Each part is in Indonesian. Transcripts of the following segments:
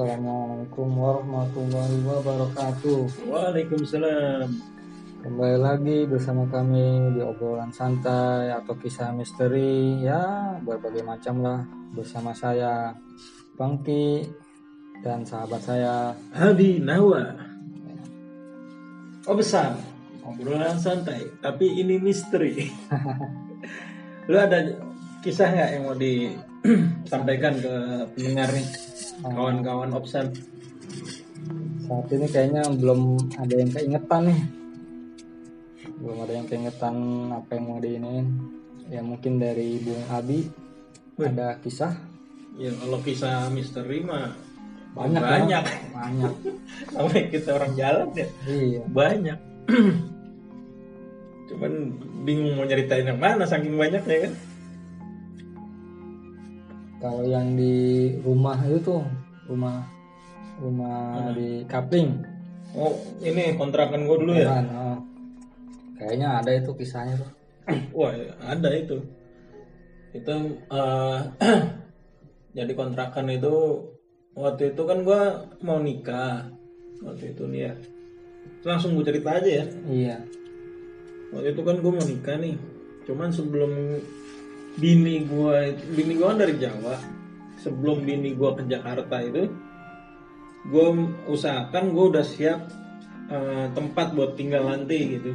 Assalamualaikum warahmatullahi wabarakatuh. Waalaikumsalam. Kembali lagi bersama kami di obrolan santai atau kisah misteri ya berbagai macam lah bersama saya Bangki dan sahabat saya Hadi Nawa. Oh besar. Obrolan santai, tapi ini misteri. Lu ada kisah nggak yang mau disampaikan ke pendengar nih? Kawan-kawan Opsan. saat ini kayaknya belum ada yang keingetan nih belum ada yang keingetan apa yang mau diinin ya mungkin dari Bung Abi Wih. ada kisah Ya kalau kisah misteri mah banyak banyak. ya? banyak Sampai kita orang jalan ya iya banyak. Cuman bingung mau nyeritain yang mana saking banyaknya kan. Kalau yang di rumah itu tuh rumah rumah di Kapling Oh ini kontrakan gue dulu ya. oh. kayaknya ada itu kisahnya tuh Wah ada itu. Itu eh, jadi kontrakan itu waktu itu kan gua mau nikah waktu itu nih ya. Langsung gue cerita aja ya. iya Waktu itu kan gue mau nikah nih. Cuman sebelum bini gua bini gua kan dari Jawa. Sebelum bini gua ke Jakarta itu gue usahakan gue udah siap eh, tempat buat tinggal nanti gitu.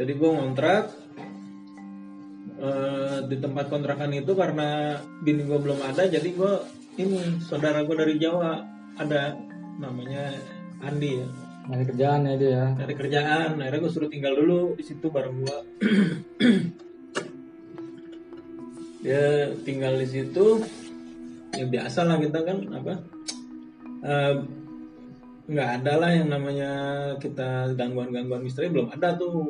Jadi gue ngontrak eh, di tempat kontrakan itu karena bini gue belum ada, jadi gue ini saudara gue dari Jawa ada namanya Andi ya dari kerjaan ya dia ya dari kerjaan akhirnya gue suruh tinggal dulu di situ bareng gue dia tinggal di situ. Ya biasa lah kita kan apa? Eh, nggak ada lah yang namanya kita gangguan-gangguan misteri belum ada tuh.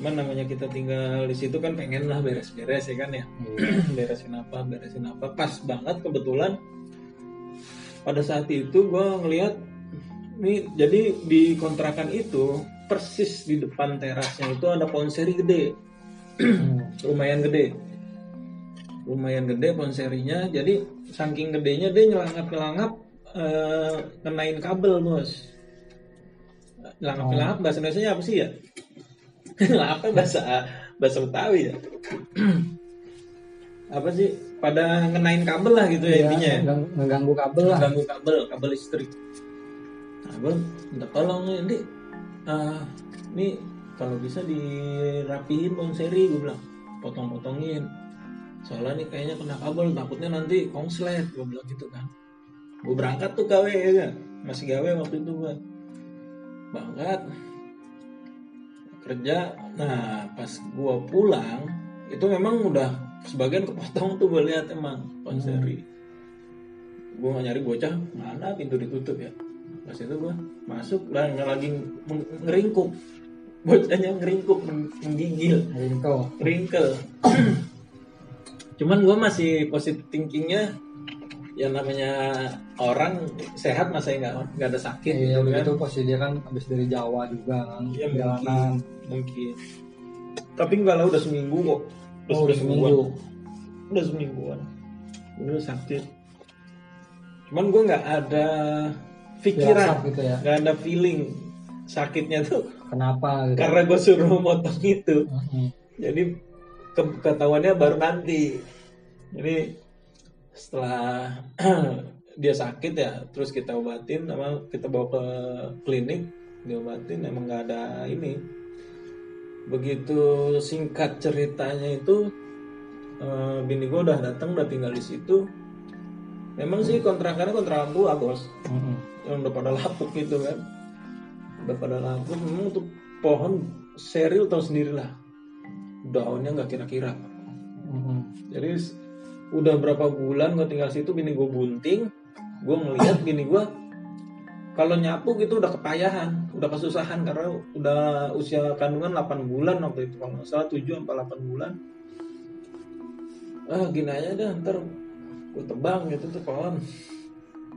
Cuman namanya kita tinggal di situ kan pengen lah beres-beres ya kan ya? Iya. beresin apa beresin apa. Pas banget kebetulan pada saat itu gue ngelihat nih jadi di kontrakan itu persis di depan terasnya itu ada ponseri gede. Hmm. Lumayan gede. Lumayan gede ponserinya jadi saking gedenya dia nyelangap nyelangap eh, kenain kabel bos. Nyelangap nyelangap bahasa Indonesia apa sih ya? Apa bahasa bahasa Betawi ya? Apa sih? Pada ngenain kabel lah gitu ya Iya, intinya ya? ngegang- ngeganggu kabel lah. Ganggu kabel kabel listrik. Nah gue minta tolong nih Di Ah, ini kalau bisa dirapihin bang seri gue bilang. Potong-potongin. Soalnya nih kayaknya kena kabel takutnya nanti konslet gue bilang gitu kan. Gue berangkat tuh gawe ya kan? Masih gawe waktu itu gue berangkat. Kerja nah pas gue pulang itu memang udah sebagian kepotong tuh gue lihat emang konseri gue nggak nyari bocah mana pintu ditutup ya? Pas itu gue masuk dan lagi ngeringkuk bocahnya ngeringkuk meng- menggigil wrinkle cuman gue masih positive thinkingnya ya namanya orang sehat masa nggak nggak ada sakit iya gitu kan. Begitu posisi dia kan habis dari Jawa juga kan Iya, jalanan mungkin. Tapi enggak lah udah seminggu kok. Oh udah seminggu. udah semingguan. Udah sakit. Cuman gue nggak ada pikiran. Firasat gitu ya. Nggak ada feeling. Sakitnya tuh kenapa gitu? Karena gue suruh motong itu. Mhm. jadi ke- ketahuannya baru nanti. Jadi setelah dia sakit ya terus kita obatin sama kita bawa ke klinik diobatin emang nggak ada ini. Begitu singkat ceritanya itu eh, bini gue udah datang udah tinggal di situ. Memang sih kontrakannya kontrakan tua bos Mhm. yang udah pada lapuk gitu kan udah pada lapuk memang untuk pohon seril tau sendirilah daunnya nggak kira-kira. Mhm. jadi udah berapa bulan gue tinggal situ bini gue bunting gue ngeliat bini gue kalau nyapu gitu udah kepayahan udah kesusahan karena udah usia kandungan 8 bulan waktu itu kalau nggak salah 7 sampai 8 bulan. Ah gini aja dah ntar gue tebang gitu tuh pohon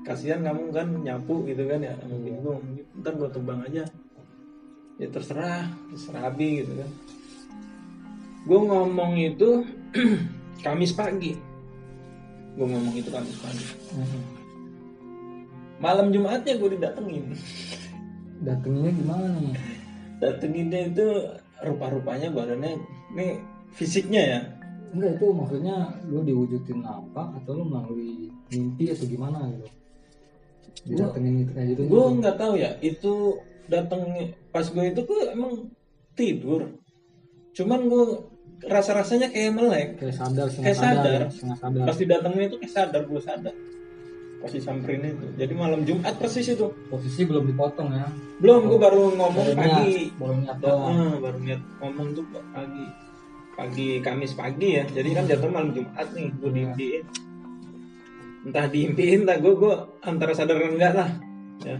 kasihan kamu kan nyapu gitu kan ya bini gue ntar gue tebang aja. Ya terserah terserah Abi gitu kan. Gue ngomong itu Kamis pagi. Gue ngomong itu Kamis pagi. Malam Jumatnya gue didatengin. Datenginnya gimana nih? datenginnya itu rupa-rupanya badannya ini fisiknya ya? Enggak itu maksudnya lu diwujudin apa atau lu melalui mimpi atau gimana gitu? Didatengin gitu kayak gitu. gue nggak tahu ya itu datang pas gue itu gue emang tidur cuman gue rasa rasanya kayak melek kayak sadar, Kayak sadar, sadar. sadar. pas didatengin itu kayak sadar gue sadar pas disamperin itu jadi malam Jumat persis itu Posisi belum dipotong ya. belum gue baru ngomong Baru pagi niat, baru niat. Ah, baru niat ngomong tuh pagi pagi Kamis pagi ya jadi kan jatuh malam Jumat nih gue Iya. Entah diimpiin entah gue gue antara sadar dan enggak lah. Ya.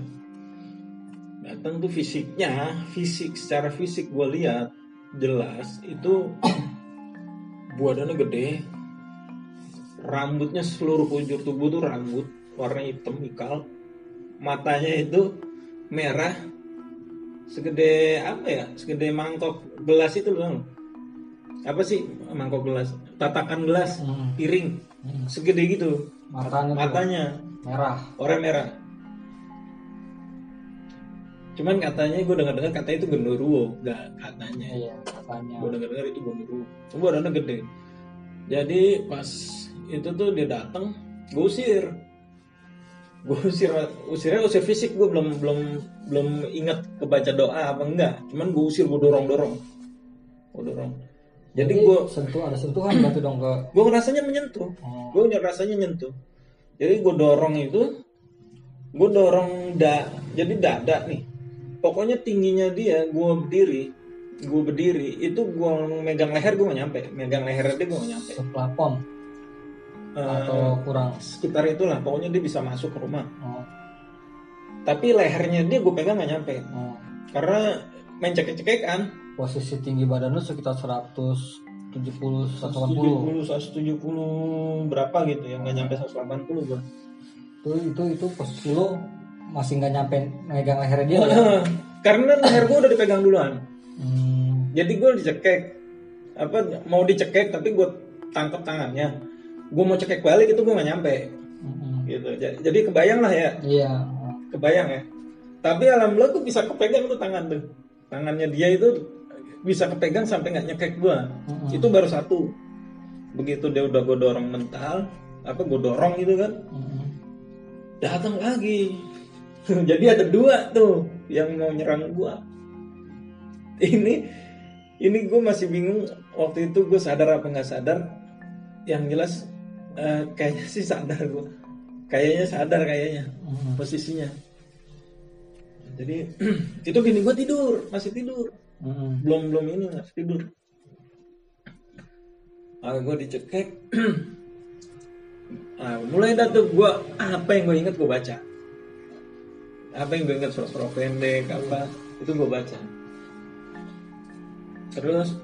Datang tuh fisiknya fisik secara fisik gue lihat jelas itu badannya gede. Rambutnya seluruh ujur tubuh tuh rambut warna hitam ikal. Matanya itu merah segede apa ya? Segede mangkok gelas itu loh apa sih mangkok gelas? Tatakan gelas Hmm. piring. Hmm. segede gitu Matanya tuh matanya. merah. orang merah. Cuman katanya gue dengar dengar katanya itu genderuwo nggak katanya. Iya, katanya. gue dengar dengar itu genderuwo. Coba badannya gede. Jadi pas itu tuh dia datang gue usir. Gue usir usirnya usir fisik gue belum belum belum ingat kebaca doa apa enggak. Cuman gue usir gue dorong dorong gue dorong jadi gue sentuh ada sentuhan berarti dong ke gue rasanya menyentuh. Oh, gue rasanya nyentuh. Jadi gue dorong itu gue dorong da jadi dada nih. Pokoknya tingginya dia gue berdiri gue berdiri itu gue megang leher gue gak nyampe. Megang leher dia gue gak nyampe. Ke plafon Eh, atau kurang. sekitar itulah pokoknya dia bisa masuk ke rumah. Oh, tapi lehernya dia gue pegang gak nyampe. Oh. karena main cekek-cekekan Posisi tinggi badan lu sekitar 170 180. 170 170 berapa gitu ya nggak nyampe 180 gue Itu itu itu posisi lu masih nggak nyampe megang lehernya dia. ya? karena leher gue udah dipegang duluan Hmm. jadi gue dicekek apa mau dicekek tapi gue tangkap tangannya gue mau cekek balik itu gue gak nyampe Mm-mm. gitu Ja- jadi kebayang lah ya Iya. kebayang ya tapi alhamdulillah gue bisa kepegang tuh tangan tuh tangannya dia itu bisa kepegang sampai nggak nyekek gue Mm-mm. itu baru satu. Begitu dia udah gue dorong mental apa gue dorong gitu kan. Mm-mm. datang lagi. Jadi ada dua tuh yang mau nyerang gue ini ini gue masih bingung waktu itu gue sadar apa nggak sadar. Yang jelas eh, kayaknya sih sadar gue kayaknya sadar kayaknya posisinya. Jadi itu gini gue tidur masih tidur Mm-mm. belum belum ini masih tidur. Ah gue dicekek. Ah, mulai dah tuh gue apa yang gue inget gue baca. Apa yang gue inget surat-surat pendek apa itu gue baca. Terus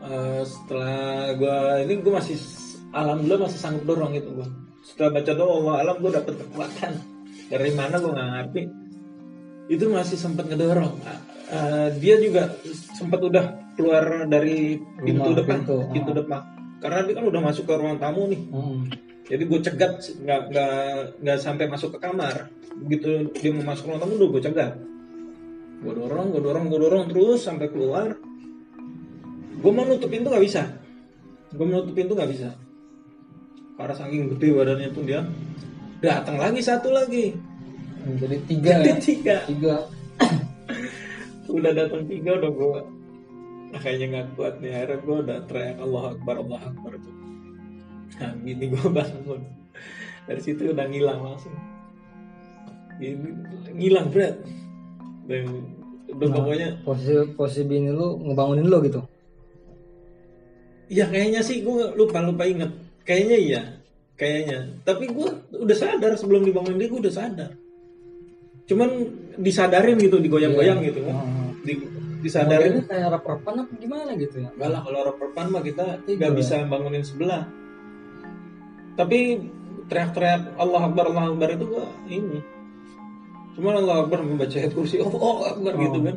eh, setelah gue ini gue masih alhamdulillah masih sanggup dorong gitu gue setelah baca doa Allah alam gue dapet kekuatan. Dari mana gue nggak ngerti itu masih sempat ngedorong. Eh, dia juga sempat udah keluar dari pintu Rumah, depan pintu, pintu, ah. depan. Karena dia kan udah masuk ke ruang tamu nih. Mm-mm. jadi gue cegat nggak nggak nggak sampai masuk ke kamar. Begitu dia mau masuk ruang tamu udah gue cegat. Gue dorong gue dorong gue dorong terus sampai keluar. Gue mau nutup pintu nggak bisa. Gue mau nutup pintu nggak bisa. Karena saking gede badannya tuh dia datang lagi satu lagi Jadi tiga jadi ya. tiga. Tiga. udah datang tiga udah gue kayaknya nggak kuat nih. Akhirnya gue udah teriak Allah Akbar Allah Akbar tuh. Nah gini gue bangun. Dari situ udah ngilang langsung. Gini, ngilang berat. Dan udah Nah. pokoknya Posisi posisi bini lu ngebangunin lu gitu. ya kayaknya sih gue lupa lupa inget kayaknya iya. Kayaknya. Tapi gue udah sadar sebelum dibangun dia gue udah sadar cuman disadarin gitu digoyang-goyang Iya. gitu kan Heeh. Di, disadarin Modelnya kayak rep-repan apa gimana gitu ya? Enggak lah kalau reperpan mah kita nggak bisa bangunin sebelah. Tapi teriak-teriak Allah Akbar Allah Akbar itu gua ini. Cuma Allah Akbar membaca ayat kursi Allah Akbar gitu Oh. kan.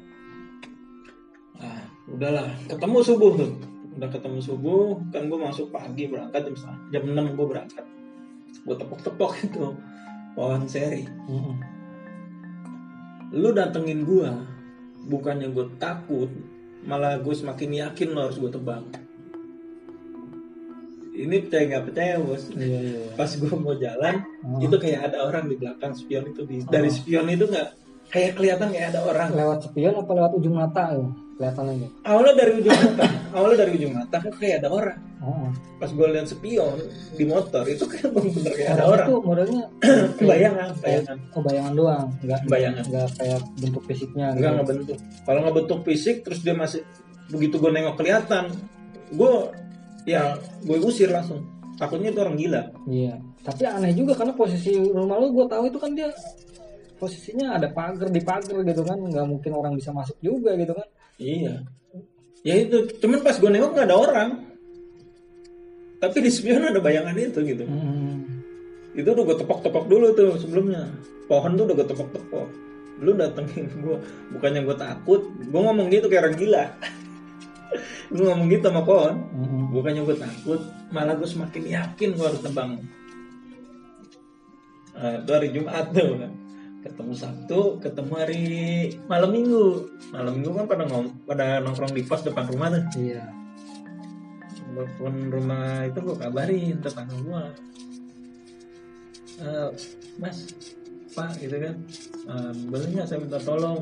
Ah, udahlah, ketemu subuh tuh. Udah ketemu subuh, kan gua masuk pagi berangkat jam jam 6 gua berangkat. gue tepok-tepok itu pohon seri Mm-mm. Lu datengin gue bukannya gue takut malah gue semakin yakin lo harus gue tebang ini percaya nggak percaya bos? Iya iya iya. pas gue mau jalan Oh. itu kayak ada orang di belakang spion itu di dari spion itu nggak kayak kelihatan kayak ada orang. Lewat spion apa lewat ujung mata ya kelihatan aja. Awalnya dari ujung mata. Awalnya dari ujung mata kan kayak ada orang. Oh. pas gue lihat spion di motor itu kan bener kayak ada Orang. itu modelnya bayangan bayangan oh bayangan doang. Nggak Bayangan. nggak kayak bentuk fisiknya enggak gitu. ngebentuk kalau ngebentuk fisik terus dia masih begitu gue nengok kelihatan gue ya gue usir langsung. Takutnya itu orang gila. Iya. Tapi aneh juga karena posisi rumah lu gue tahu itu kan dia posisinya ada pagar di pagar gitu kan. Nggak mungkin orang bisa masuk juga gitu kan iya. Ya itu cuman pas gue nengok nggak ada orang. Tapi di spion ada bayangan itu gitu. Hmm. itu udah gue tepok-tepok dulu tuh sebelumnya. Pohon tuh udah gue tepok-tepok. Lu datengin gue bukannya gue takut gue ngomong gitu kayak orang gila. Gue ngomong gitu sama pohon. Mm-mm. bukannya gue takut malah gue semakin yakin gue harus tebang. Nah, itu hari Jumat tuh kan ketemu Sabtu ketemu hari malam Minggu. Malam Minggu kan pada ngom pada nongkrong di pos depan rumah tuh. Iya. Telepon rumah itu gue kabarin tetangga gue "Eh, mas pak gitu kan. "Eh, boleh nggak saya minta tolong?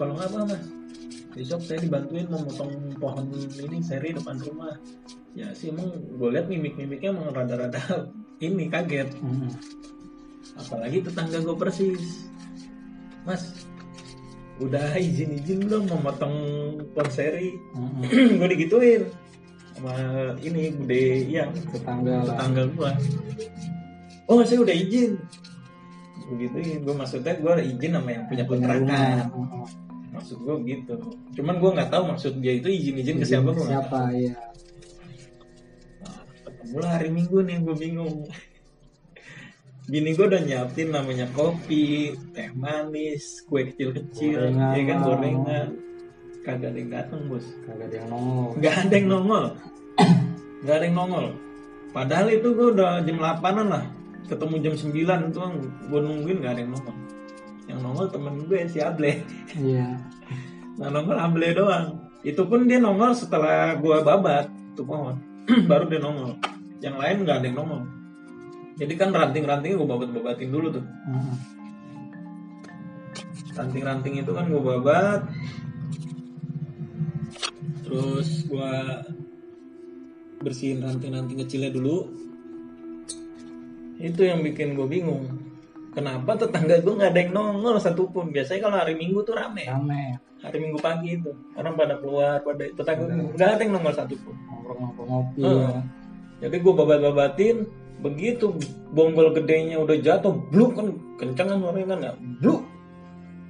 Tolong apa mas. Besok saya dibantuin mau motong pohon ini seri depan rumah. Ya sih emang gue lihat mimik-mimiknya emang rada-rada ini kaget. Mm-mm. Apalagi tetangga gue persis. Mas udah izin-izin belum mau motong pohon seri Mm-mm. gue digituin sama ini bude yang tetangga tetangga gua. Oh saya udah izin. Begitu gue maksudnya gue izin sama yang punya kontrakan. Maksud gue gitu. Cuman gue nggak tahu maksud dia itu izin izin ke siapa gue siapa iya. Ketemu lah hari minggu nih gue bingung Bini gue udah nyiapin namanya kopi, teh manis, kue kecil-kecil, ya kan gorengan. Kagak ada yang datang bos. kagak ada yang nongol. Nggak ada yang nongol. Nggak ada yang nongol. Padahal itu gue udah jam 8an lah. Ketemu jam 9 tuh gue nungguin nggak ada yang nongol. Yang nongol temen gue si Able. Iya. Nah nongol Able doang. Itu pun dia nongol setelah gue babat tuh pohon. Baru dia nongol. Yang lain nggak ada yang nongol jadi kan ranting-rantingnya gue babat-babatin dulu tuh. Mm-mm. ranting-ranting itu kan gue babat. Terus gue bersihin ranting-ranting kecilnya dulu. Itu yang bikin gue bingung. Kenapa tetangga gue nggak ada yang nongol satupun? Biasanya kalau hari minggu tuh rame. Rame. Hari minggu pagi itu orang pada keluar pada tetangga nggak ada yang nongol satupun. nongkrong ngopi. Heeh. ya. jadi gue babat-babatin begitu bonggol gedenya udah jatuh bluk kan kenceng kan suaranya kan ya bluk.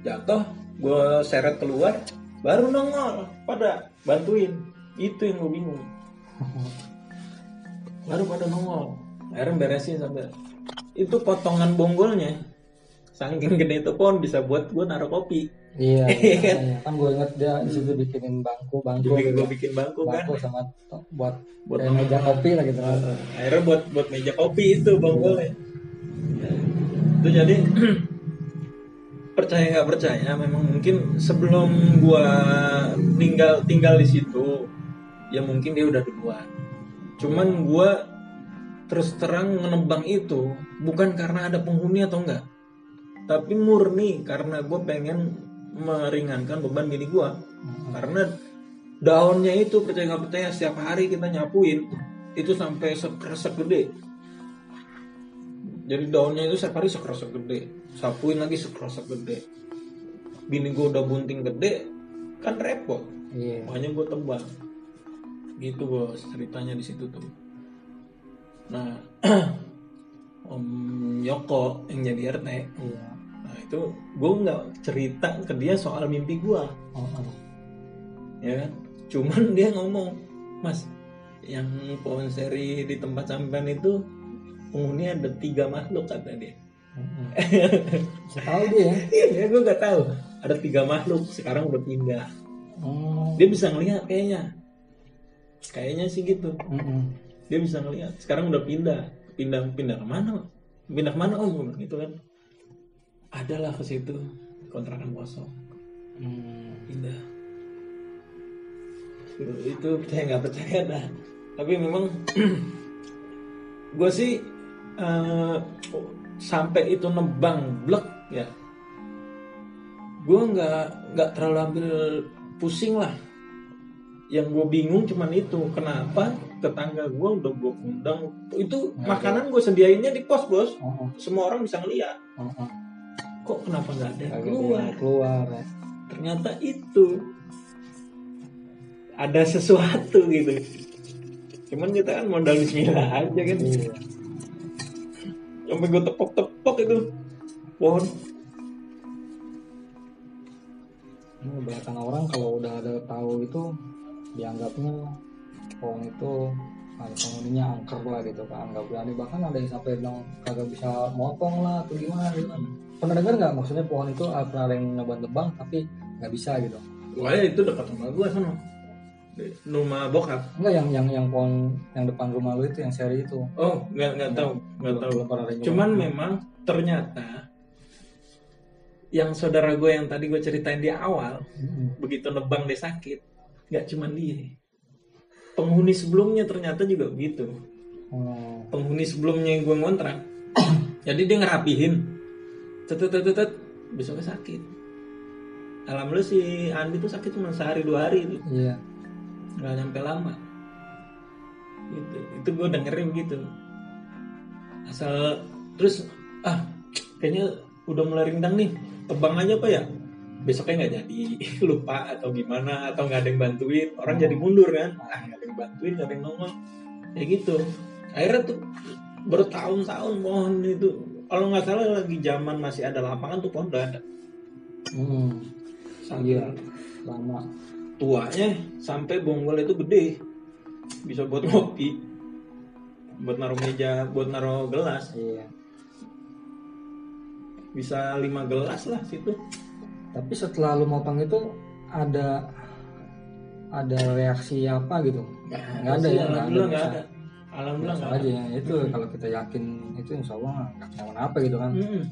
Jatuh gue seret keluar baru nongol pada bantuin. Itu yang gue bingung. Baru pada nongol. Akhirnya beresin sampai itu potongan bonggolnya saking gede itu pohon bisa buat gue naruh kopi. Iya, Iya kan? iya. kan gue inget dia di situ bikinin bangku bangku. Gue bikin bangku kan. Bangku sama to- buat Buat meja kopi lah gitu kan. Uh, akhirnya buat buat meja kopi itu bonggolnya. Itu jadi percaya nggak percaya memang mungkin sebelum gua tinggal tinggal di situ ya mungkin dia udah duluan. Cuman gua terus terang menebang itu bukan karena ada penghuni atau enggak tapi murni karena gue pengen meringankan beban diri gua. Karena daunnya itu percaya nggak percaya setiap hari kita nyapuin itu sampai sekresek gede. Jadi daunnya itu setiap hari sekresek gede. Sapuin lagi sekresek gede. Bini gue udah bunting gede kan repot. Iya. Makanya gue tebang gitu bos ceritanya di situ tuh. Nah om Yoko yang jadi RT nah itu gue nggak cerita ke dia soal mimpi gue oh, oh. ya kan? Cuman dia ngomong mas yang pohon seri di tempat sampean itu penghuni ada tiga makhluk kata dia. Bisa tahu dia ya. Iya gue nggak tahu. Ada tiga makhluk sekarang udah pindah oh. dia bisa ngelihat kayaknya. Kayaknya sih gitu. Mm-mm. dia bisa ngelihat. Sekarang udah pindah. Pindah pindah ke mana pindah ke mana om? Gitu kan adalah ke situ kontrakan kosong. Hmm. pindah itu, itu percaya nggak percaya dah. Tapi memang gue sih eh, sampai itu nebang blek ya. Gue nggak nggak terlalu ambil pusing lah. Yang gue bingung cuman itu kenapa tetangga gue udah gue undang. Itu Nggak makanan gue sediainnya di pos bos. Oh, semua orang bisa ngeliat. Oh, oh. Kok kenapa nggak ada yang keluar? yang keluar. Ya. ternyata itu ada sesuatu gitu. Cuman kita kan modal bismillah aja kan. Iya. sampai gue tepok-tepok itu pohon. Ini kebanyakan orang kalau udah ada tahu itu dianggapnya pohon itu ada penghuninya angker lah gitu kan nggak berani. Bahkan ada yang sampai bilang kagak bisa motong lah atau gimana gitu kan pernah dengar nggak? Maksudnya pohon itu ah, pernah ada yang nebang-nebang tapi nggak bisa gitu. Wah itu dekat rumah gue sana Di rumah bokap. Enggak yang yang yang pohon yang depan rumah lu itu yang seri itu. Oh nggak nggak tahu nggak Belum- tahu. belum pernah ada yang cuman nyoba. memang ternyata yang saudara gue yang tadi gue ceritain di awal Mm-mm. begitu nebang dia sakit nggak cuman dia. Penghuni sebelumnya ternyata juga begitu. Oh, penghuni sebelumnya yang gue ngontrak jadi dia ngerapihin tetet tetet tetet besoknya sakit. Alhamdulillah si Andi tuh sakit cuma sehari dua hari. Itu iya. Nggak nyampe lama. Gitu. Itu gue dengerin gitu. Asal terus ah kayaknya udah mulai rindang nih. Tebang aja apa ya? Besoknya nggak jadi. Lupa atau gimana atau nggak ada yang bantuin. Orang jadi mundur kan? Ah nggak ada yang bantuin nggak ada yang nongol kayak gitu. Akhirnya tuh bertahun-tahun pohon itu kalau nggak salah lagi zaman masih ada lapangan tuh pohon udah ada. Hmm, Saking iya. lama. Tuanya sampai bonggol itu gede. Bisa buat ngopi. Buat naruh meja buat naruh gelas. Iya. Bisa lima gelas lah situ. Tapi setelah lu motong itu ada ada reaksi apa gitu? Nggak ada ya, nggak ada, alhamdulillah Biasa aja ya itu kalau kita yakin itu insya Allah nggak kenapa apa gitu kan. Mm-mm.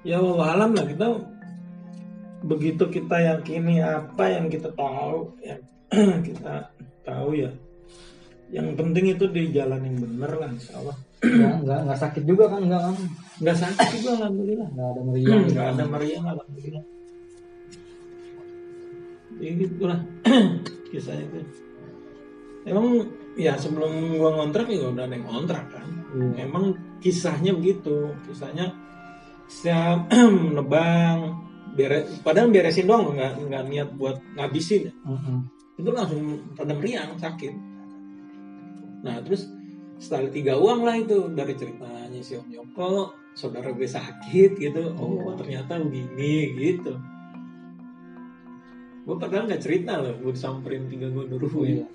ya wallah alam lah kita begitu kita yakini apa yang kita tahu yang kita tahu ya. Yang penting itu di jalan yang bener lah insya Allah. Nggak nggak nggak sakit juga kan nggak kan? Nggak sakit juga alhamdulillah. Nggak ada meriang gitu nggak kan. ada meriang alhamdulillah. Ya gitulah kisahnya itu emang ya sebelum gua ngontrak juga udah ada yang ngontrak kan? Iya. emang kisahnya begitu. Kisahnya setiap nebang beres padahal beresin doang nggak nggak niat buat ngabisin. Mm-mm. itu langsung pada meriang sakit. Nah terus setelah tiga uang lah itu dari ceritanya si Om Yoko saudara gue sakit gitu. Oh ternyata begini gitu. Gue padahal nggak cerita loh gue disamperin tiga gue dulu Iya.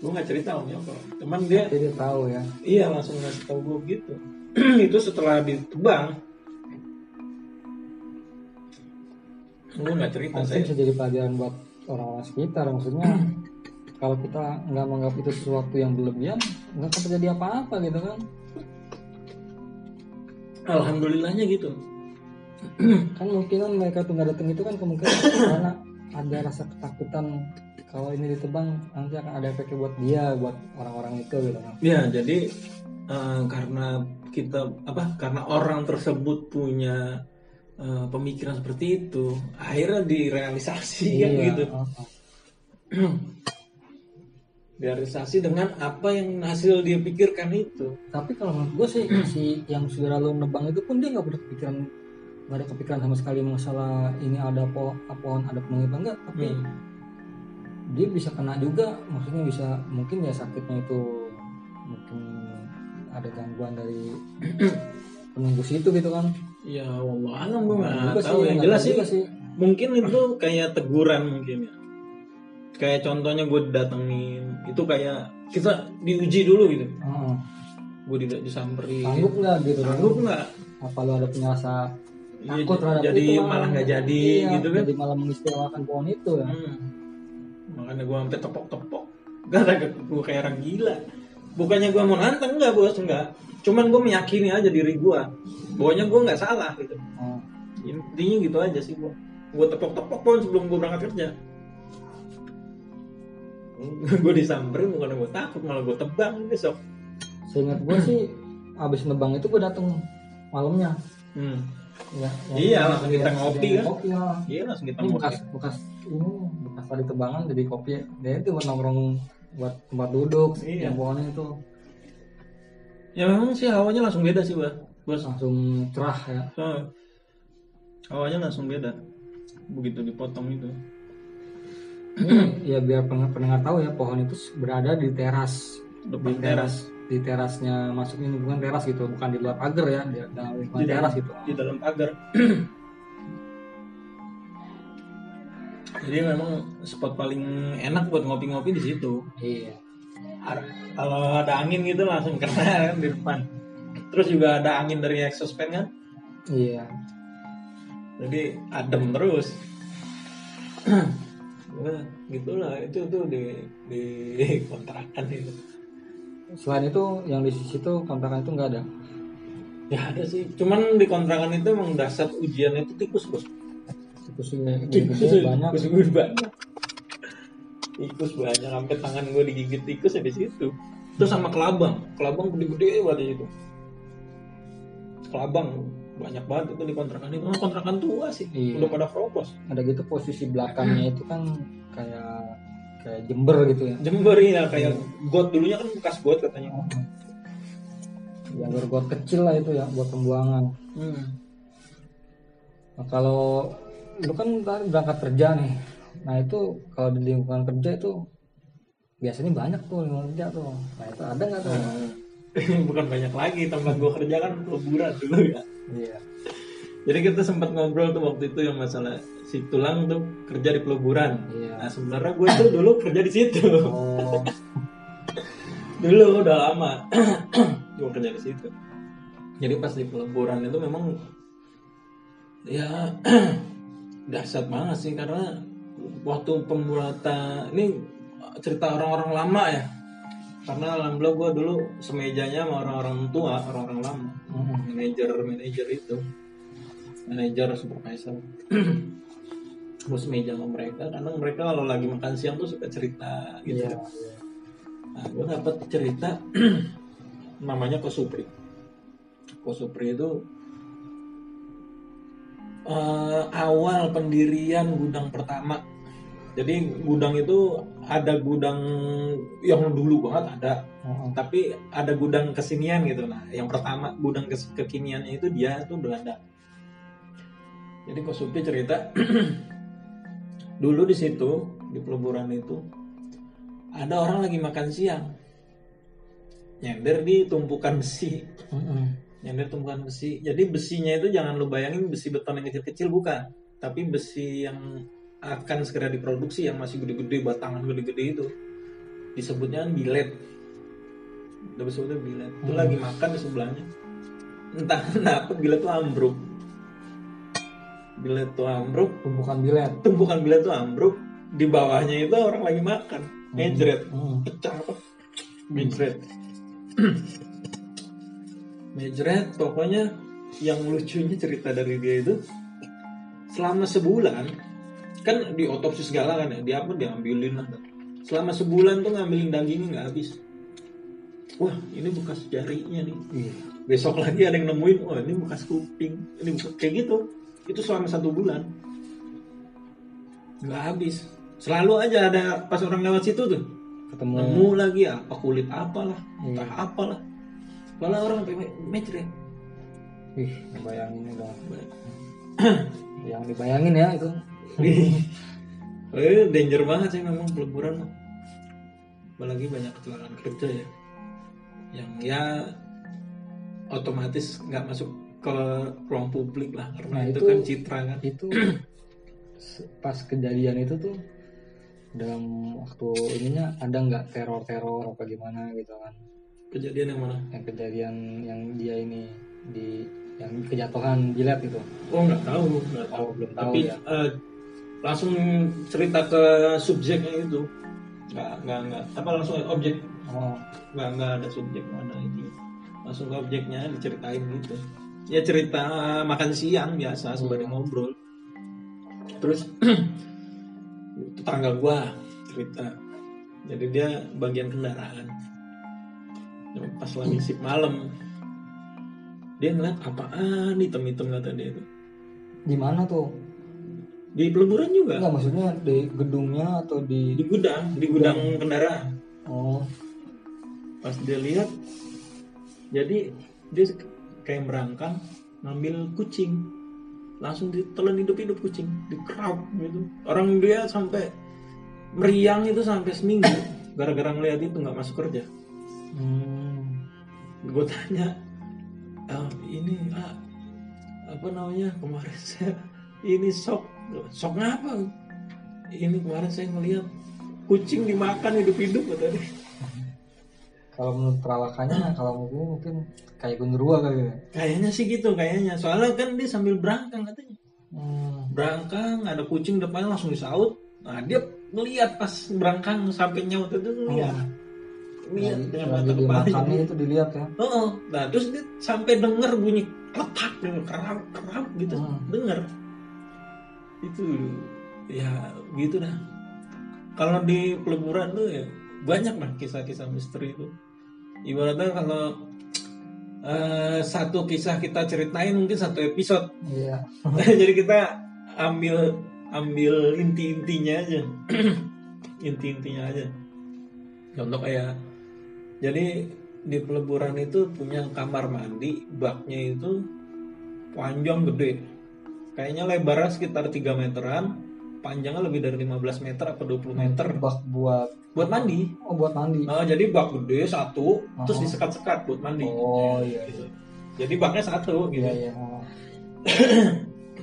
Gue nggak cerita Om Yoko cuman dia Jadi tahu ya. Iya langsung ngasih tau gue gitu. Itu setelah ditebang. Gue nggak cerita Mungkin saya bisa jadi pelajaran buat orang-orang sekitar maksudnya kalau kita nggak menganggap itu sesuatu yang berlebihan nggak akan terjadi apa-apa gitu kan. Alhamdulillahnya gitu. Kan mungkinan mereka tuh nggak datang itu kan kemungkinan karena ada rasa ketakutan kalau ini ditebang nanti akan ada efeknya buat dia buat orang-orang itu gitu kan Ya, jadi eh, karena kita apa? Karena orang tersebut punya eh, pemikiran seperti itu, akhirnya direalisasi kan gitu. oh, oh. Direalisasi dengan apa yang hasil dia pikirkan itu. tapi kalau menurut gue sih si yang saudara lo nebang itu pun dia nggak pernah kepikiran nggak ada kepikiran sama sekali masalah ini ada po pohon ada penghuni apa enggak tapi Hmm. dia bisa kena juga maksudnya bisa mungkin ya sakitnya itu mungkin ada gangguan dari penunggu situ gitu kan Ya, Allah alam gue Nggak juga tahu. Yang nggak jelas sih, sih mungkin itu kayak teguran mungkin ya. Kayak contohnya gue datengin, itu kayak kita diuji dulu gitu. Heeh. Gue tidak disamperin. sanggup nggak gitu kan Sanggup nggak? apa lu ada punya rasa takut terhadap jadi itu malah nggak jadi Iya, gitu kan? jadi malah mengistimewakan pohon itu ya Hmm. Makanya gue sampai tepok-tepok. Gak ada gue kayak orang gila. Bukannya gue mau nantang enggak bos enggak. cuman gue meyakini aja diri gue bahwanya gue nggak salah gitu oh. intinya gitu aja sih gue gue tepok-tepok pun sebelum gue berangkat kerja gue disamperin bukan gue takut malah gue tebang besok seingat gue sih abis nebang itu gue dateng malamnya hmm. Ya, Iya, langsung kita ngopi kan? kopi ya. iya langsung kita ngopi. bekas bekas ini bekas tadi tebangan jadi kopi. Dia itu buat nongkrong buat tempat duduk Iya. yang bawahnya itu. Ya memang sih hawanya langsung beda sih bos bos langsung cerah ya. Ah. hawanya langsung beda begitu dipotong itu. Ini ya biar pendengar, pendengar tahu ya pohon itu berada di teras. Depan di teras di terasnya masuk ini bukan teras gitu bukan di luar pagar ya di dalam lingkungan Di dalam- teras gitu. di dalam pagar. Jadi memang spot paling enak buat ngopi-ngopi di situ. Iya. Ar- kalau ada angin gitu langsung kena kan di depan. Terus juga ada angin dari exhaust fan kan? Iya. Jadi adem terus. Wah, gitulah itu tuh di di kontrakan itu selain itu yang di situ kontrakan itu nggak ada. Ya ada sih. Cuman di kontrakan itu emang dasar ujiannya itu tikus bos. Tikusnya tikus gede banyak. tikus gue banyak. Tikus banyak sampai tangan gue digigit tikus ya di situ terus sama kelabang. Kelabang gede-gede banget itu kelabang banyak banget itu di kontrakan itu kontrakan tua sih. Iya. udah pada keropos ada gitu posisi belakangnya itu kan kayak kayak Jember gitu ya. Jember ya kayak got dulunya kan bekas got katanya. Yang got kecil lah itu ya buat pembuangan. Hmm. nah, kalau lu kan tadi berangkat kerja nih. Nah itu kalau di lingkungan kerja itu biasanya banyak tuh lingkungan kerja tuh. Nah itu ada nggak tuh? Bukan banyak lagi tempat gue kerja kan peleburan dulu ya. Iya. Jadi kita sempat ngobrol tuh waktu itu yang masalah si tulang tuh kerja di peleburan. Iya. Nah sebenarnya gue tuh dulu kerja di situ. Oh. Dulu udah lama. Gue kerja di situ. Jadi pas di peleburan itu memang ya dahsyat banget sih karena waktu pembuatan ini cerita orang-orang lama ya. Karena alhamdulillah gue dulu semejanya sama orang-orang tua orang-orang lama. Mhm. manajer manajer itu. Manajer supervisor terus meja sama mereka karena mereka kalau lagi makan siang tuh suka cerita gitu iya Nah, gue dapat cerita namanya Kosupri. Kosupri itu eh, awal pendirian gudang pertama. Jadi gudang itu ada gudang yang dulu banget ada, Mhm. tapi ada gudang kesinian gitu. Nah, yang pertama gudang kes- kekiniannya itu dia tuh Belanda. Jadi Kosupri cerita dulu di situ di peleburan itu ada orang lagi makan siang. Nyender di tumpukan besi. Nyender tumpukan besi. Jadi besinya itu jangan lu bayangin besi beton yang kecil-kecil bukan. Tapi besi yang akan segera diproduksi yang masih gede-gede batangan gede-gede itu. Disebutnya bilet. Udah disebutnya bilet. Itu Hmm. lagi makan di sebelahnya. Entah kenapa bilet tuh ambruk bilet tuh ambruk. Tumpukan bilet. Tumpukan bilet tuh ambruk. Di bawahnya itu orang lagi makan. Ngejret Mhm. pecah apa ngejret ngejret pokoknya yang lucunya cerita dari dia itu selama sebulan kan di otopsi segala kan ya dia apa diambilin lah selama sebulan tuh ngambilin dagingnya nggak habis. Wah ini bekas jarinya nih. Iya. besok lagi ada yang nemuin oh ini bekas kuping. Ini bekas kayak gitu itu selama satu bulan. Nggak habis. Selalu aja ada pas orang lewat situ tuh. Ketemu. Nemu lagi apa kulit apalah Iya. entah apalah. Malah orang sampai me- mejret Ih, bayangin udah yang dibayangin ya itu. Eh danger banget sih memang peleburan mah. apalagi banyak kecelakaan kerja ya. Yang ya otomatis nggak masuk ke ruang publik lah karena Nah, itu, itu- kan citra kan. itu pas kejadian itu tuh dalam waktu ininya ada nggak teror-teror apa gimana gitu kan? Kejadian yang mana? Yang kejadian yang dia ini di yang kejatuhan jilat itu. Oh nggak tahu nggak tahu. Oh belum tahu tapi ya. eh, langsung cerita ke subjeknya itu. Nggak nggak nggak. Apa langsung objek? Oh. Nggak nggak ada subjek ada ini. Langsung ke objeknya diceritain gitu ya cerita makan siang biasa sembari ngobrol. Terus tetangga gua cerita. Jadi dia bagian kendaraan. Pas lagi sip malam dia ngeliat apaan hitam-hitam kata dia itu. Di mana tuh? di peleburan juga. Enggak maksudnya di gedungnya atau di di gudang di gudang. kendaraan. Oh, pas dia lihat jadi dia kayak merangkang ngambil kucing. Langsung ditelan hidup-hidup kucing dikerap gitu. Orang dia sampai meriang itu sampai seminggu gara-gara ngeliat itu nggak masuk kerja. Hmm. gue tanya "Ah, ini ah, apa namanya kemarin saya ini sok sok ngapa ini kemarin saya ngeliat kucing dimakan hidup-hidup kata dia Kalau menurut perawakannya, kalau menurut gue mungkin kayak gundurwa kali ya. kayaknya sih gitu kayaknya. Soalnya kan dia sambil berangkang katanya. Hmm. berangkang ada kucing depannya langsung disaut. Nah dia ngeliat pas berangkang sampai nyaut itu ngeliat. Ngeliat Lagi, dengan mata kepala. itu dilihat ya. oh nah terus dia sampai denger bunyi letak gitu kerap kerap gitu. Hmm. denger. Itu ya gitu dah. Kalau di peleburan tuh ya banyak lah kisah-kisah misteri itu. Ibaratnya kalau eh, satu kisah kita ceritain mungkin satu episode. Iya. jadi kita ambil ambil inti-intinya aja. Inti-intinya aja. Contoh kayak jadi di peleburan itu punya kamar mandi baknya itu panjang gede. Kayaknya lebarnya sekitar 3 meteran panjangnya lebih dari 15 meter apa 20 meter Bak buat buat mandi oh buat mandi. nah, jadi bak gede satu terus Oh. disekat-sekat buat mandi Oh iya. gitu. jadi baknya satu gitu Iya iya. Oh.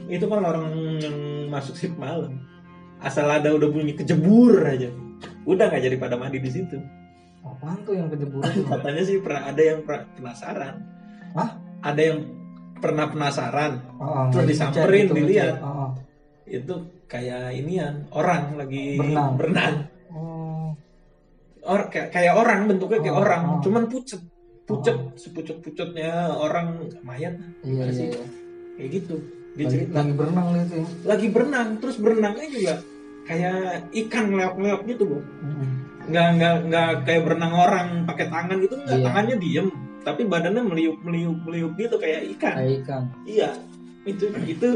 itu kan orang yang masuk shift malam asal ada udah bunyi kejebur aja udah nggak jadi pada mandi di situ Apaan tuh yang kejeburan? tuh? katanya sih pernah ada yang penasaran Hah? ada yang pernah penasaran Oh, Terus ngecek disamperin, gitu, dilihat. ngecek. Oh, itu kayak inian orang lagi Berenang. berenang oh. Or, kayak, kayak orang bentuknya kayak Oh, orang oh. cuman pucet pucet Oh. sepucet pucetnya orang mayat Iya iya. iya. kayak gitu dia Lagi, cerita lagi berenang gitu ya. lagi berenang terus berenangnya juga kayak ikan ngeleok-ngeleok gitu bu Mm-mm. nggak nggak nggak kayak berenang orang pakai tangan gitu nggak Iya. tangannya diem tapi badannya meliuk meliuk meliuk gitu kayak ikan Kayak ikan. iya itu itu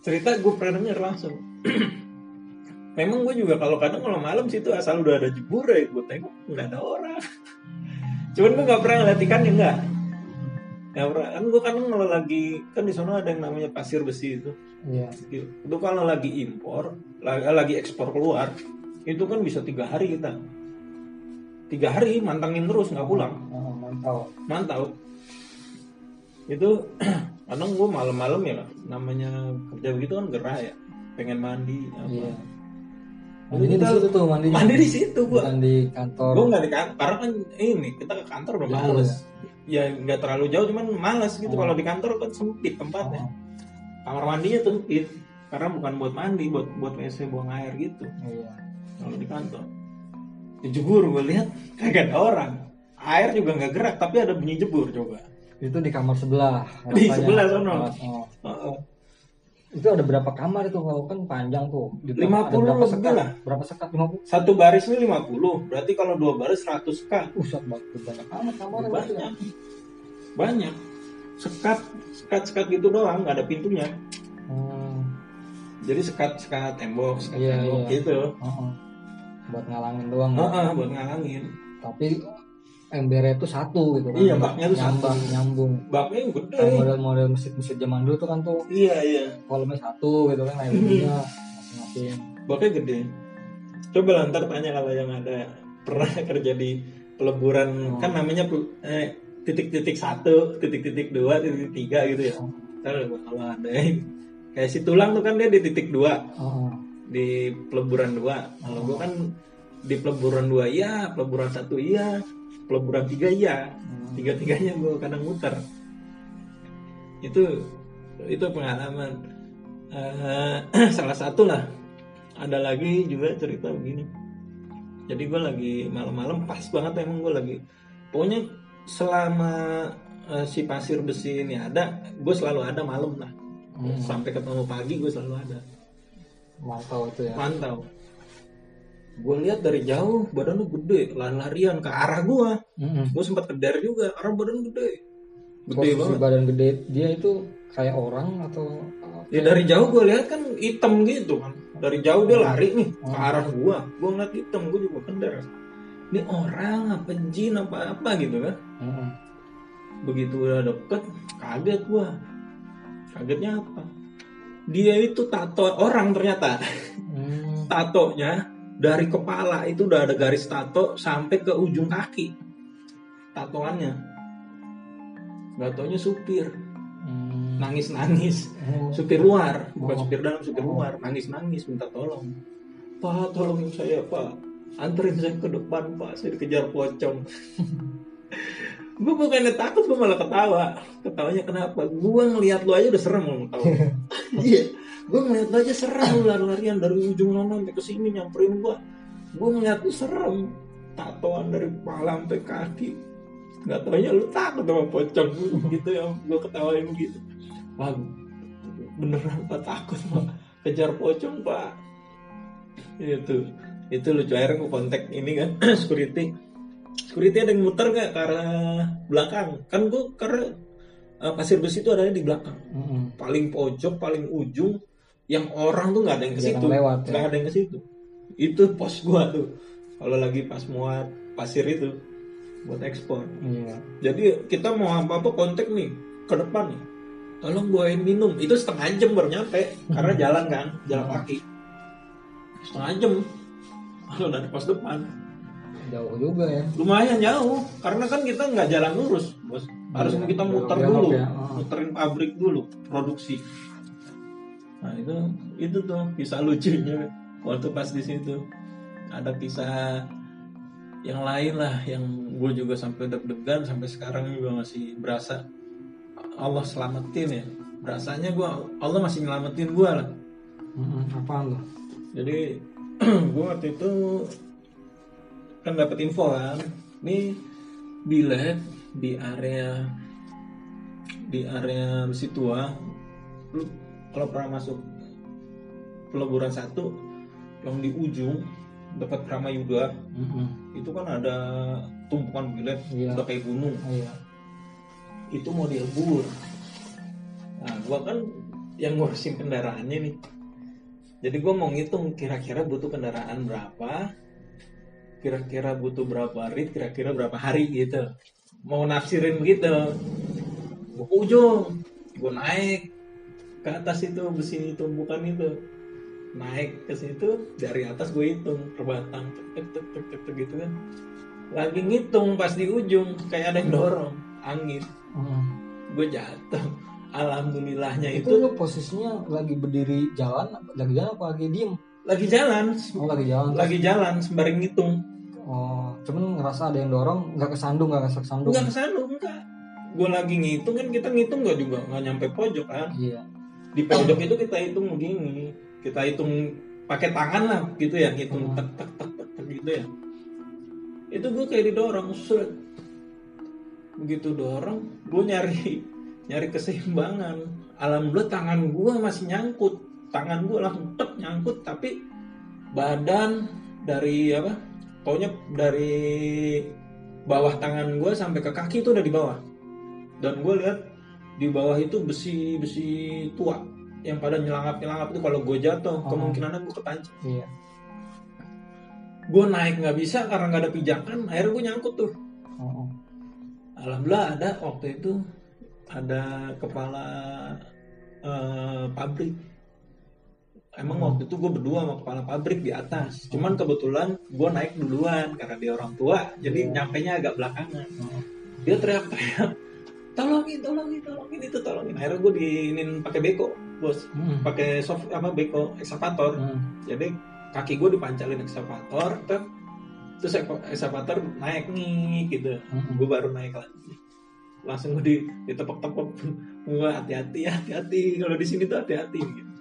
cerita gue pernah denger langsung memang gue juga kalau kadang kalau malam situ asal udah ada jebur ya gue tengok nggak ada orang. Cuman gue nggak pernah ngeliat ikannya nggak. Nggak pernah. Kan gue kadang kalau lagi kan di sana ada yang namanya pasir besi itu. Iya. itu kalau lagi impor lagi, lagi ekspor keluar itu kan bisa tiga hari kita. Tiga hari mantangin terus nggak pulang. Oh, mantap. mantau. Itu kadang gue malam-malam ya namanya kerja begitu kan gerah ya pengen mandi apa. Iya. Mandinya di situ tuh mandinya. mandi di situ gue Bukan di kantor. gue nggak di kantor karena kan ini kita ke kantor udah males ya nggak terlalu jauh cuman males gitu Oh. kalau di kantor kan sempit tempatnya Oh, kamar mandinya tuh sempit karena bukan buat mandi buat buat wc buang air gitu iya. kalau di kantor di jebur gue lihat kagak ada orang air juga nggak gerak tapi ada bunyi jebur coba Itu di kamar sebelah. Di sebelah sono. Oh. Heeh. Itu ada berapa kamar itu kalau kan panjang tuh. 50 ada berapa sekat? lah. Berapa sekat? 50. satu baris ini 50 berarti kalau dua baris 100 k Usat banget banyak amat berarti ya. banyak banyak sekat sekat sekat gitu doang nggak ada pintunya Hmm. jadi sekat sekat tembok sekat Iya, tembok iya. gitu Oh, Buat ngalangin doang. ya. Heeh, buat ngalangin Tapi embernya itu satu gitu kan. Iya, baknya tuh nyambung, satu. nyambung. baknya yang gede Kayak model-model masjid-masjid zaman dulu tuh kan tuh iya iya kolomnya satu gitu kan air wudhunya masing-masing. baknya gede coba lah ntar tanya kalau yang ada pernah kerja di peleburan Oh. kan namanya eh, titik-titik satu titik-titik dua titik tiga gitu ya Oh. ntar kalau ada kayak si tulang tuh kan dia di titik dua Oh, di peleburan dua kalau gua kan di peleburan dua iya peleburan satu iya peleburan tiga iya. Hmm. tiga tiganya gua kadang muter. Itu itu pengalaman. Eh, salah satu lah. Ada lagi juga cerita begini. Jadi gue lagi malam-malam pas banget emang gue lagi. Pokoknya selama eh, si pasir besi ini ada gue selalu ada malam lah. Hmm. sampai ketemu pagi gue selalu ada. Mantau itu ya. mantau gue lihat dari jauh badan lu gede. Lari-larian ke arah gue Mm-mm. gue sempat keder juga arah badan gede. Gede Posisi banget. badan gede dia itu kayak orang atau ya dari jauh gue lihat kan hitam gitu kan. Dari jauh dia lari nih ke Hmm. arah gue gue ngeliat hitam gue juga keder ini orang apa jin apa apa gitu kan. Mm-mm. begitu udah deket kaget gua. Kagetnya apa? Dia itu tato orang ternyata. Hmm. tatonya dari kepala itu udah ada garis tato sampai ke ujung kaki. Tatoannya. Gak taunya supir. Hmm. nangis nangis Oh. supir luar. Bukan Oh. supir dalam supir Oh. luar. Nangis nangis minta tolong. Pak tolongin saya pak. Anterin saya ke depan pak. Saya dikejar pocong. Gue bukannya takut gue malah ketawa. Ketawanya kenapa? Gue ngelihat lu aja udah serem lu tahu. Iya gue ngelihat lu aja serem lu lari-larian dari ujung sana sampai ke sini nyamperin gue gue ngeliat lu serem. Tatoan dari kepala sampai kaki. Nggak taunya lu takut sama pocong. Gitu ya gue ketawain gitu. Wah beneran pak takut pak. Kejar pocong pak. Itu itu lucu. Akhirnya gue kontak ini kan security. Security ada yang muter nggak ke arah belakang? Kan gue karena eh, pasir besi itu adanya di belakang. Mm-mm. paling pojok paling ujung yang orang tuh nggak ada yang ke situ. lewat, ya. nggak ada yang ke situ. Itu pos gua tuh. Kalau lagi pas muat pasir itu buat ekspor. Iya. jadi kita mau apa apa kontak nih ke depan nih. Tolong bawain minum. Itu setengah jam baru nyampe karena jalan kan jalan kaki. Setengah jam. Kalau dari pos depan. Jauh juga ya. lumayan jauh karena kan kita nggak jalan lurus bos. Harus Iya, kita muter dulu. ya, muterin pabrik dulu produksi nah itu itu tuh kisah lucunya waktu pas di situ ada kisah yang lain lah yang gue juga sampai deg-degan sampai sekarang juga masih berasa Allah selamatin ya berasanya gue Allah masih nyelamatin gue lah Mm-mm. Apaan lo? jadi gue waktu itu kan dapat info kan ini di lab di area di area besi tua lu kalau pernah masuk peleburan satu yang di ujung dekat Kramayuda Mm-mm. itu kan ada tumpukan bilet Iya. udah kayak gunung Iya. itu mau dilebur nah gua kan yang ngurusin kendaraannya nih jadi gua mau ngitung kira-kira butuh kendaraan berapa kira-kira butuh berapa rit kira-kira berapa hari gitu mau nafsirin gitu gua ujung gua naik ke atas itu besi tumpukan itu naik ke situ dari atas gue hitung per batang tek tek tek tek tek gitu kan lagi ngitung pas di ujung kayak ada yang dorong angin Mm. gue jatuh alhamdulillahnya Itu itu lu posisinya lagi berdiri jalan, lagi jalan apa lagi diem? lagi jalan Oh lagi jalan. lagi jalan sembari ngitung Oh, cuman ngerasa ada yang dorong, nggak kesandung, nggak kesandung. enggak ke sana enggak gue lagi ngitung kan kita ngitung nggak juga nggak nyampe pojok kan Iya. Di pojok itu kita hitung begini kita hitung pakai tangan lah gitu ya ngitung Hmm. tek tek tek tek, tek gitu ya. Itu gue kayak didorong seret begitu dorong gue nyari nyari keseimbangan. Alhamdulillah tangan gue masih nyangkut. Tangan gue langsung tek nyangkut tapi badan dari apa pokoknya dari bawah tangan gue sampai ke kaki itu udah di bawah. Dan gue lihat di bawah itu besi besi tua yang pada nyelangap nyelangap itu kalau gue jatuh Oh. kemungkinannya gue ketancap Iya. gue naik nggak bisa karena nggak ada pijakan akhirnya gue nyangkut tuh Oh, oh. alhamdulillah ada waktu itu ada kepala eh, pabrik emang Hmm. waktu itu gue berdua sama kepala pabrik di atas cuman kebetulan gue naik duluan karena dia orang tua jadi Iya. nyampe nya agak belakangan Oh. dia teriak-teriak tolongin tolongin tolongin itu tolongin. Akhirnya gue diinin pakai beko bos. Mm. pakai soft apa beko ekskavator Mm. jadi kaki gue dipancalin ekskavator ter terus ek- ekskavator naik nih gitu. Mm. gue baru naik lagi. Langsung gue di ditepok-tepok. Gue hati-hati hati-hati. Kalau di sini tuh hati-hati gitu.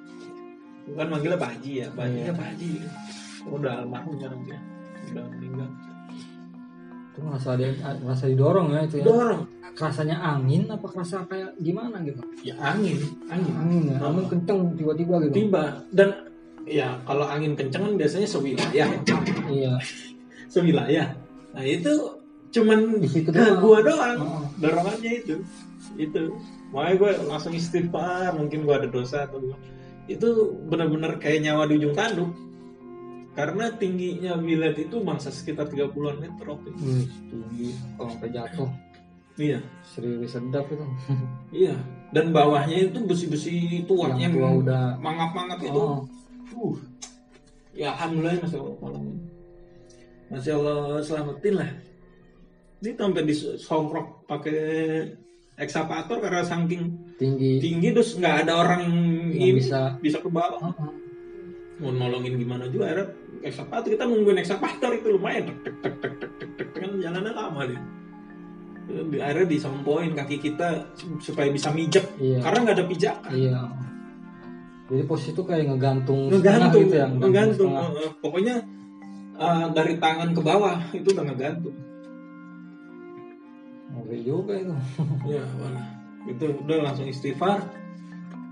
Kan manggilnya Pak Haji ya. Pak Haji ya Pak Haji. Udah almarhum sekarang dia. Udah meninggal itu ngerasa ada ngerasa didorong ya itu ya. Dorong rasanya angin apa kerasa kayak gimana gitu? Ya angin. Angin. Angin ya angin Oh. kenceng tiba-tiba gitu. Tiba. Dan ya kalau angin kenceng kan biasanya sewilayah. Iya. Sewilayah. Nah itu cuman Di situ doang. gua doang. Oh. dorongannya itu. Itu. Makanya gue langsung istighfar mungkin gua ada dosa atau gimana. itu benar-benar kayak nyawa di ujung tanduk karena tingginya bilet itu bangsa sekitar 30-an meter waktu itu. Wih, tinggi kalau sampai jatuh Iya, serius sedap itu iya. Dan bawahnya itu besi-besi tua yang yang, tua udah mangap-mangap itu. oh, Uh. Ya alhamdulillah masya Allah tolong. Masya Allah selamatin lah. Ini sampai disongkrok pakai ekskavator karena saking tinggi tinggi terus nggak ada orang yang ini bisa bisa ke bawah. Oh, oh. Mau nolongin gimana juga akhirnya ekskavator kita nungguin ekskavator itu lumayan. Tek tek tek tek tek tek tek. Kan jalannya lama deh. Di- Akhirnya disompoin kaki kita supaya bisa mijak. Iya. Karena nggak ada pijakan. iya. Jadi posisi itu kayak ngegantung ngegantung gitu ya ngegantung setengah. eh, pokoknya eh, dari tangan ke bawah itu udah ngegantung. Ngeri juga itu. Ya wala. itu udah langsung istighfar.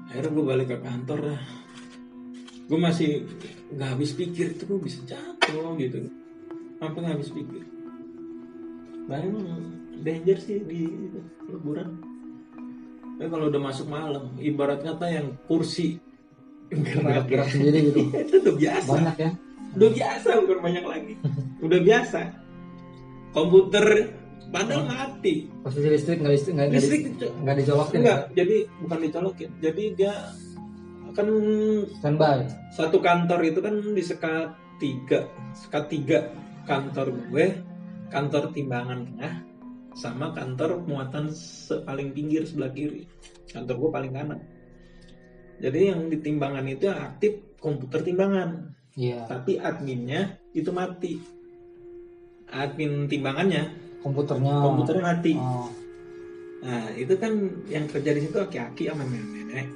Akhirnya gue balik ke kantor dah gue masih nggak habis pikir itu gue bisa jatuh gitu. Sampai nggak habis pikir. Emang danger sih di liburan tapi kalau udah masuk malam ibarat kata yang kursi gerak gerak sendiri gitu. Itu udah biasa. Banyak ya. Udah biasa bukan banyak lagi. Udah biasa. Komputer padahal mati. Posisi listrik nggak listrik nggak listrik nggak dijolokin enggak jadi bukan dicolokin jadi dia kan standby. satu kantor itu kan di sekat tiga sekat tiga kantor gue kantor timbangan tengah sama kantor muatan paling pinggir sebelah kiri. Kantor gue paling kanan. Jadi yang di timbangan itu yang aktif komputer timbangan. Iya. Tapi adminnya itu mati. Admin timbangannya komputernya. komputernya mati. Oh. nah itu kan yang kerja di situ aki-aki sama nenek-nenek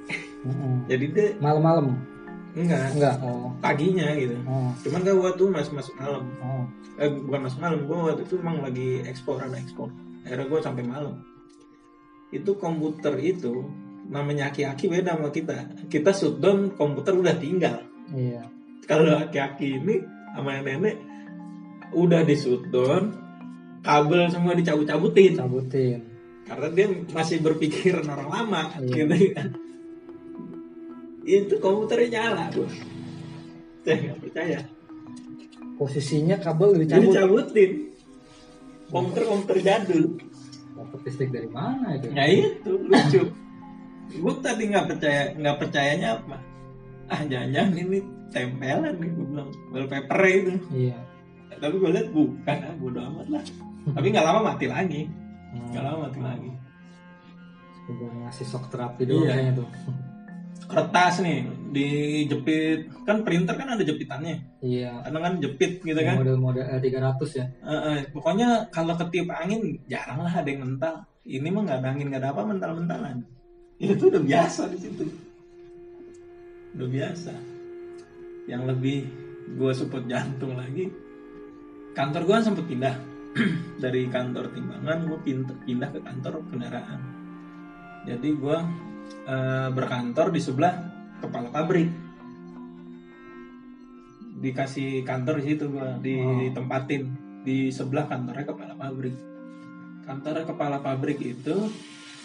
mm-mm. jadi dia malam-malam? Enggak. Enggak oh. Paginya gitu. Oh. Cuman kan gua tuh masuk masuk malam. Oh. Eh, bukan masuk malam gua waktu itu emang lagi ekspor ada ekspor. Akhirnya gua sampai malam. Itu komputer itu namanya aki-aki beda sama kita. Kita shutdown komputer udah tinggal. Iya. Kalau aki-aki ini sama nenek udah di shutdown kabel semua dicabut-cabutin. Cabutin. Karena dia masih berpikiran orang lama Iya. gitu kan itu komputernya nyala bos. Saya nggak percaya. Posisinya kabel dicabut cabutin komputer komputer jadul. Dapat listrik dari mana itu? Ya itu lucu. Gue tadi nggak percaya nggak percayanya apa? Ah jangan-jangan ini tempelan nih gue bilang. Wallpaper itu. Iya. Tapi gue lihat bukan ah bodo amat lah. Tapi nggak lama mati lagi. Hmm. nggak lama mati lagi. Udah ngasih shock terapi doang Iya. kayaknya tuh kertas nih dijepit. Kan printer kan ada jepitannya. Iya. Kadang kan jepit gitu kan. Model-model eh, 300 ya. Eh, eh, pokoknya kalau ketiup angin jarang lah ada yang mental. Ini mah nggak ada angin nggak ada apa mental mentalan itu udah biasa di situ. Udah biasa. Yang lebih gue support jantung lagi kantor gue sempet pindah. Dari kantor timbangan gue pindah, pindah ke kantor kendaraan. Jadi gue eh, berkantor di sebelah kepala pabrik. Dikasih kantor di situ gue ditempatin di sebelah kantornya kepala pabrik. Kantor kepala pabrik itu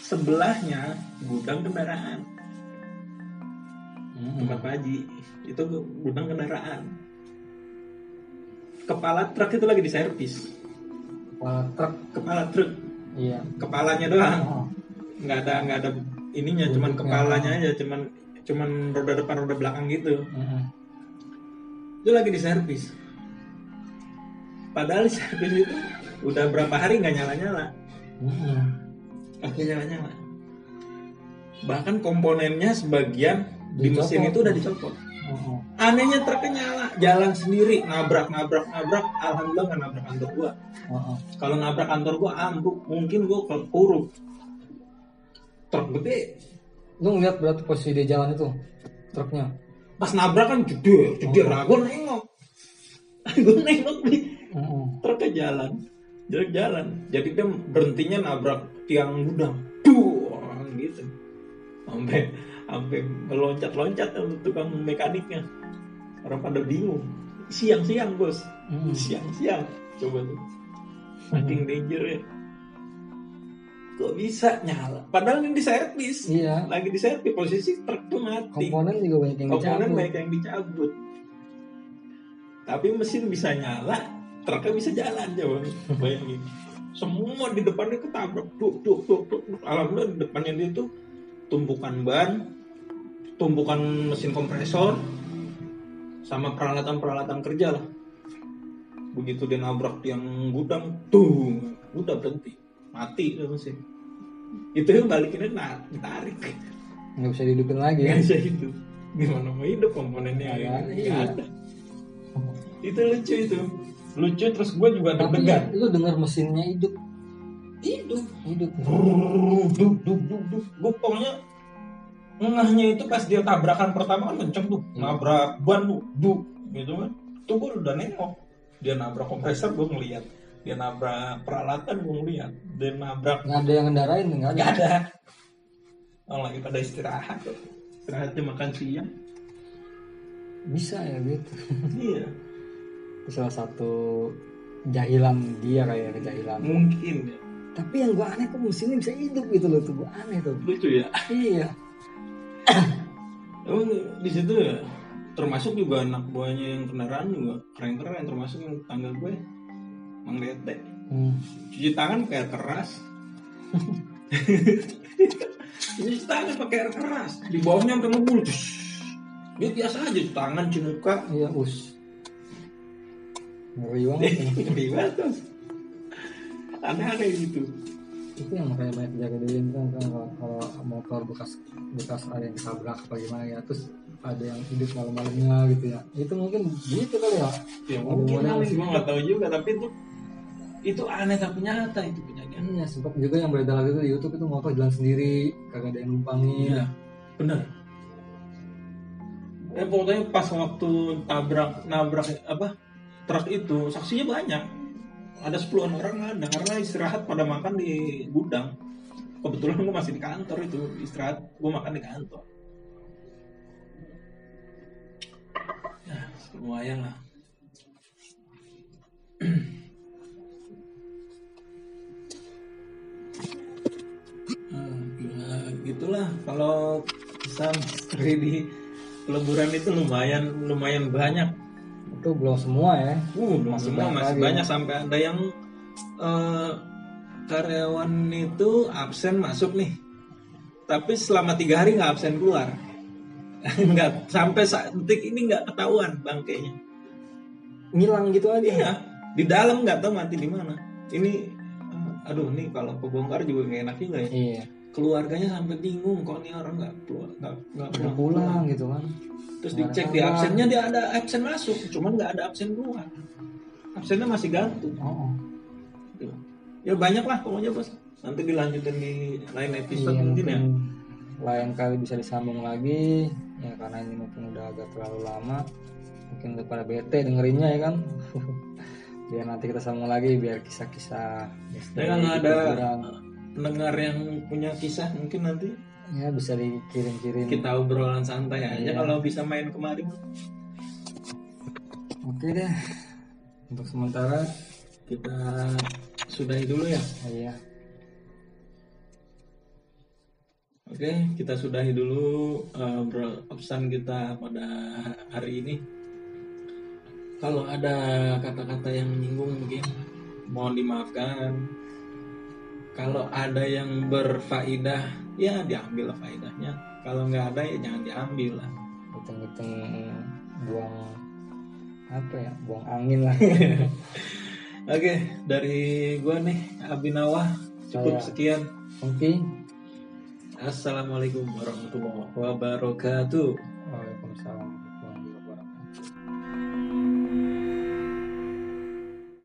sebelahnya gudang kendaraan. Hmm. tempat Haji itu gudang kendaraan. Kepala truk itu lagi diservis. Kepala truk. Kepala truk. Iya. Kepalanya doang. Oh. nggak ada nggak ada ininya cuman kepalanya aja cuman cuman roda depan roda belakang gitu. Mm-mm. itu lagi diservis padahal servis itu udah berapa hari nggak nyala nyala Mm-mm. kaki nyala nyala bahkan komponennya sebagian di mesin itu udah dicopot. Oh. anehnya truknya nyala jalan sendiri nabrak nabrak nabrak. Alhamdulillah nggak nabrak kantor gua. Oh. kalau nabrak kantor gua ambruk. Mungkin gua kepuruk truk gede lu ngeliat berarti posisi di jalan itu truknya? Pas nabrak kan gede gede Oh. gua nengok. Gua nengok nih. Mm-mm. truknya jalan. Jelek jalan. Jadi dia berhentinya nabrak tiang gudang. Tuh gitu. Sampai sampai meloncat-loncat untuk tukang mekaniknya. Orang pada bingung. Siang-siang bos. Hmm. siang-siang. Coba tuh. Saking danger ya kok bisa nyala? Padahal ini di servis Iya. lagi di servis posisi truk tuh mati. Komponen juga banyak yang komponen dicabut. banyak yang dicabut. Tapi mesin bisa nyala truknya bisa jalan coba. Bayangin. Semua di depannya ketabrak. Duk duk duk duk duk. alhamdulillah di depannya dia tuh tumpukan ban tumpukan mesin kompresor sama peralatan-peralatan kerja lah. Begitu dia nabrak tiang gudang tuh udah berhenti mati tuh mesin itu yang balikinnya nah, ditarik. Nggak bisa dihidupin lagi. Nggak bisa hidup. Gimana mau hidup komponennya? Nggak iya. ada. Itu lucu itu. Lucu terus gue juga deg-degan lu dengar mesinnya hidup, hidup. Hidup. Duk duk duk duk. Gue pokoknya ngehnya itu pas dia tabrakan pertama kan kenceng tuh. Iya. nabrak ban tuh duk gitu kan. Tuh gue udah nengok. Dia nabrak kompresor gue ngeliat dia nabrak peralatan gue ngeliat. Dia nabrak. Nggak ada yang ngendarain, nggak ada. nggak ada. Orang lagi pada istirahat. Tuh istirahatnya makan siang. Bisa ya gitu. iya. Itu salah satu jahilan dia kayak kejahilan. mungkin ya. Tapi yang gua aneh kok mesinnya bisa hidup gitu loh tuh. Aneh tuh. lucu ya? Iya. emang di situ ya termasuk juga anak buahnya yang kendaraan juga. Keren-keren termasuk yang tangga gue mang Dete Hmm. cuci tangan pakai air keras. Cuci tangan pakai air keras. Di bawahnya sampai ngebul. Dia biasa aja cuci tangan cuci muka. Iya us. Ngeri banget. ngeri banget aneh-aneh gitu. Itu yang makanya banyak kejadian kan kan kalau, kalau motor bekas bekas ada yang ditabrak apa gimana ya terus ada yang hidup malam-malamnya gitu ya. Itu mungkin gitu kali ya. Ya mungkin kali. sih. gue nggak tahu juga tapi itu itu aneh tapi nyata itu kejadian iya sempat juga yang beredar lagi tuh di YouTube itu motor jalan sendiri kagak ada yang numpangin Iya, benar. Eh pokoknya pas waktu tabrak nabrak apa truk itu saksinya banyak. Ada 10 orang ada karena istirahat pada makan di gudang. Kebetulan gue masih di kantor itu istirahat gue makan di kantor. Ya lumayan lah. gitulah kalau kisah misteri di peleburan itu lumayan lumayan banyak. itu belum semua ya Uh, belum Masih semua banyak masih lagi. banyak sampai ada yang eh, karyawan itu absen masuk nih, tapi selama tiga hari nggak absen keluar. nggak sampai saat detik ini nggak ketahuan bangkainya. ngilang gitu aja Iya, di dalam nggak tahu mati di mana. Ini, aduh nih kalau kebongkar juga nggak enak juga ya. iya keluarganya sampai bingung kok nih orang nggak keluar nggak pulang. pulang gitu kan. Terus ada dicek di absennya dia ada absen masuk cuman nggak ada absen keluar. Absennya masih gantung. Oh. Gitu. ya banyak lah pokoknya bos. Nanti dilanjutin di lain episode Iya, mungkin ya. lain kali bisa disambung lagi. Ya karena ini mungkin udah agak terlalu lama mungkin udah pada bete dengerinnya ya kan. Biar nanti kita sambung lagi biar kisah-kisah Ya, nggak ada-. Pendengar yang punya kisah mungkin nanti ya bisa dikirim-kirim kita obrolan santai aja Iya. kalau bisa main kemari oke deh untuk sementara kita sudahi dulu ya iya Oke, kita sudahi dulu uh, kita pada hari ini. Kalau ada kata-kata yang menyinggung mungkin mohon dimaafkan. Kalau ada yang berfaedah, ya diambil lah faedahnya. Kalau nggak ada ya jangan diambil lah. hitung-hitung buang apa ya buang angin lah Oke, dari gua nih Abinawah cukup Saya. sekian. oke Assalamualaikum warahmatullahi wabarakatuh. Waalaikumsalam